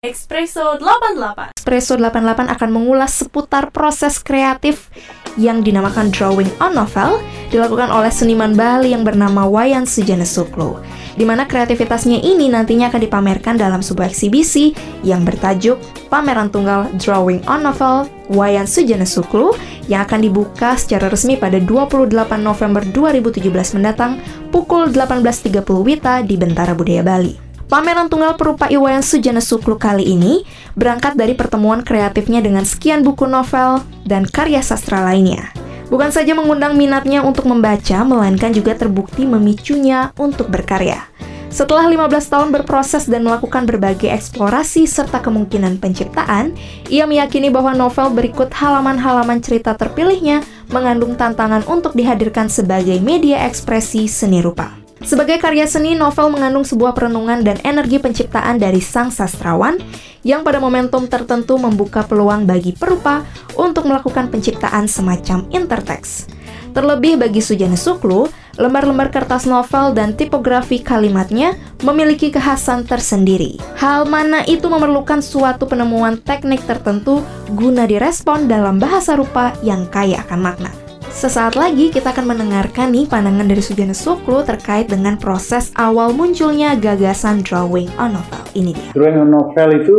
Espresso 88 Espresso 88 akan mengulas seputar proses kreatif yang dinamakan drawing on novel dilakukan oleh seniman Bali yang bernama Wayan Sujana Suklo di mana kreativitasnya ini nantinya akan dipamerkan dalam sebuah eksibisi yang bertajuk Pameran Tunggal Drawing on Novel Wayan Sujana Suklo yang akan dibuka secara resmi pada 28 November 2017 mendatang pukul 18.30 Wita di Bentara Budaya Bali. Pameran tunggal perupa Iwayan Sujana Suklu kali ini berangkat dari pertemuan kreatifnya dengan sekian buku novel dan karya sastra lainnya. Bukan saja mengundang minatnya untuk membaca, melainkan juga terbukti memicunya untuk berkarya. Setelah 15 tahun berproses dan melakukan berbagai eksplorasi serta kemungkinan penciptaan, ia meyakini bahwa novel berikut halaman-halaman cerita terpilihnya mengandung tantangan untuk dihadirkan sebagai media ekspresi seni rupa. Sebagai karya seni, novel mengandung sebuah perenungan dan energi penciptaan dari sang sastrawan yang pada momentum tertentu membuka peluang bagi perupa untuk melakukan penciptaan semacam interteks. Terlebih bagi Sujana Suklu, lembar-lembar kertas novel dan tipografi kalimatnya memiliki kekhasan tersendiri. Hal mana itu memerlukan suatu penemuan teknik tertentu guna direspon dalam bahasa rupa yang kaya akan makna. Sesaat lagi kita akan mendengarkan nih pandangan dari Sujana Suklu terkait dengan proses awal munculnya gagasan drawing on novel. Ini dia. Drawing on novel itu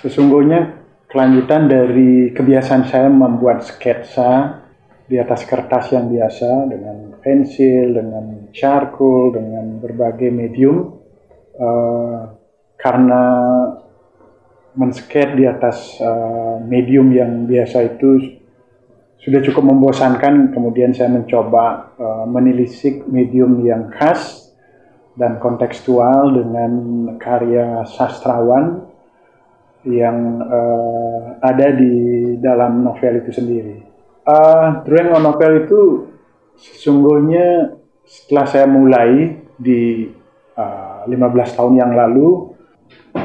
sesungguhnya kelanjutan dari kebiasaan saya membuat sketsa di atas kertas yang biasa dengan pensil, dengan charcoal, dengan berbagai medium. Uh, karena mensket di atas uh, medium yang biasa itu sudah cukup membosankan, kemudian saya mencoba uh, menelisik medium yang khas dan kontekstual dengan karya sastrawan yang uh, ada di dalam novel itu sendiri. Uh, drawing on novel itu sesungguhnya setelah saya mulai di uh, 15 tahun yang lalu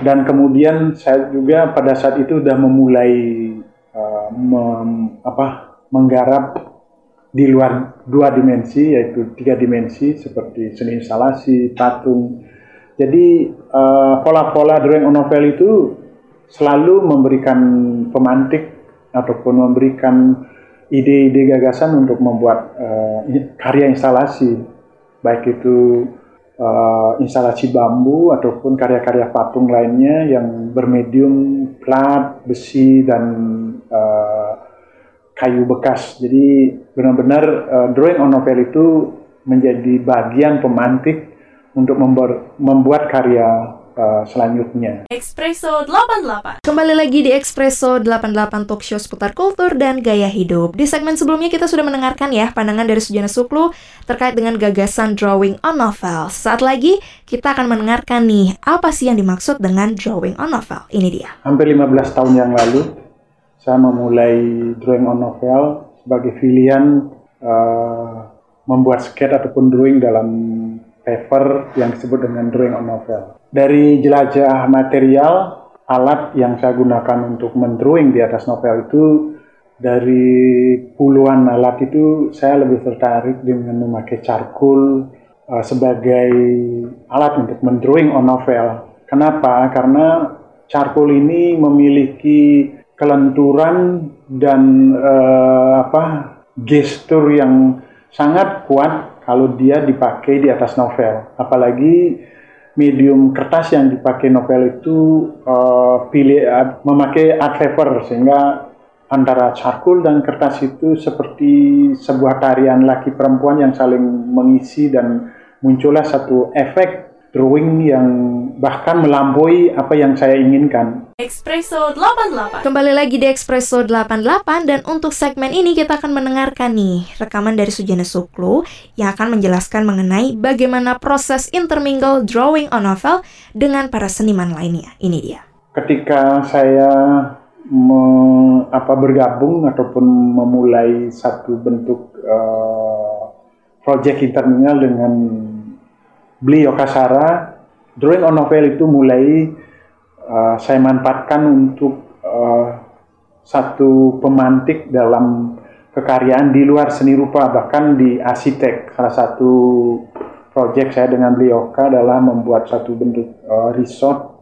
dan kemudian saya juga pada saat itu sudah memulai uh, mem, apa menggarap di luar dua dimensi yaitu tiga dimensi seperti seni instalasi, patung. Jadi uh, pola-pola drawing on novel itu selalu memberikan pemantik ataupun memberikan ide-ide gagasan untuk membuat uh, karya instalasi, baik itu uh, instalasi bambu ataupun karya-karya patung lainnya yang bermedium plat, besi dan uh, kayu bekas. Jadi benar-benar uh, drawing on novel itu menjadi bagian pemantik untuk membuat karya uh, selanjutnya. Espresso 88 Kembali lagi di Espresso 88 Talk Show seputar kultur dan gaya hidup. Di segmen sebelumnya kita sudah mendengarkan ya pandangan dari Sujana Suklu terkait dengan gagasan drawing on novel. Saat lagi kita akan mendengarkan nih apa sih yang dimaksud dengan drawing on novel. Ini dia. Hampir 15 tahun yang lalu saya memulai drawing on novel sebagai pilihan uh, membuat sketch ataupun drawing dalam paper yang disebut dengan drawing on novel. Dari jelajah material, alat yang saya gunakan untuk mendrawing di atas novel itu dari puluhan alat itu saya lebih tertarik dengan memakai charcoal uh, sebagai alat untuk mendrawing on novel. Kenapa? Karena charcoal ini memiliki kelenturan dan uh, apa gestur yang sangat kuat kalau dia dipakai di atas novel. Apalagi medium kertas yang dipakai novel itu uh, pilih uh, memakai art paper sehingga antara charcoal dan kertas itu seperti sebuah tarian laki perempuan yang saling mengisi dan muncullah satu efek drawing yang bahkan melampaui apa yang saya inginkan. Espresso 88 Kembali lagi di Espresso 88 dan untuk segmen ini kita akan mendengarkan nih rekaman dari Sujana Suklu yang akan menjelaskan mengenai bagaimana proses intermingle drawing on novel dengan para seniman lainnya. Ini dia. Ketika saya me, apa bergabung ataupun memulai satu bentuk uh, project intermingle dengan Beli Yokasara, drawing on novel itu mulai uh, saya manfaatkan untuk uh, satu pemantik dalam kekaryaan di luar seni rupa bahkan di arsitek. Salah satu proyek saya dengan beliau adalah membuat satu bentuk uh, resort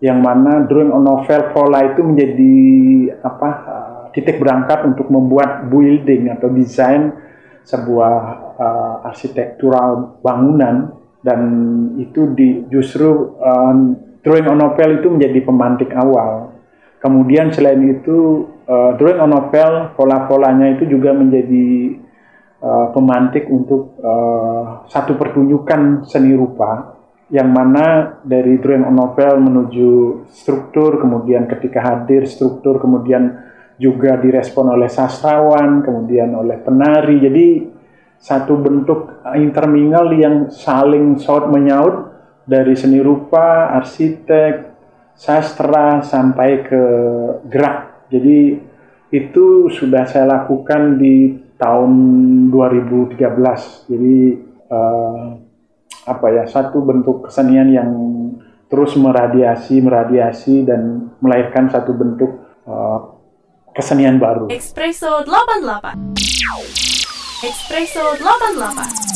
yang mana drawing on novel pola itu menjadi apa uh, titik berangkat untuk membuat building atau desain sebuah uh, arsitektural bangunan dan itu di justru uh, drawing on novel itu menjadi pemantik awal. Kemudian selain itu uh, drawing on pola-polanya itu juga menjadi uh, pemantik untuk uh, satu pertunjukan seni rupa yang mana dari drawing on novel menuju struktur kemudian ketika hadir struktur kemudian juga direspon oleh sastrawan, kemudian oleh penari. Jadi satu bentuk intermingle yang saling saut menyaut dari seni rupa, arsitek, sastra sampai ke gerak. Jadi itu sudah saya lakukan di tahun 2013. Jadi uh, apa ya satu bentuk kesenian yang terus meradiasi, meradiasi dan melahirkan satu bentuk uh, kesenian baru. Espresso 88. Espresso 88.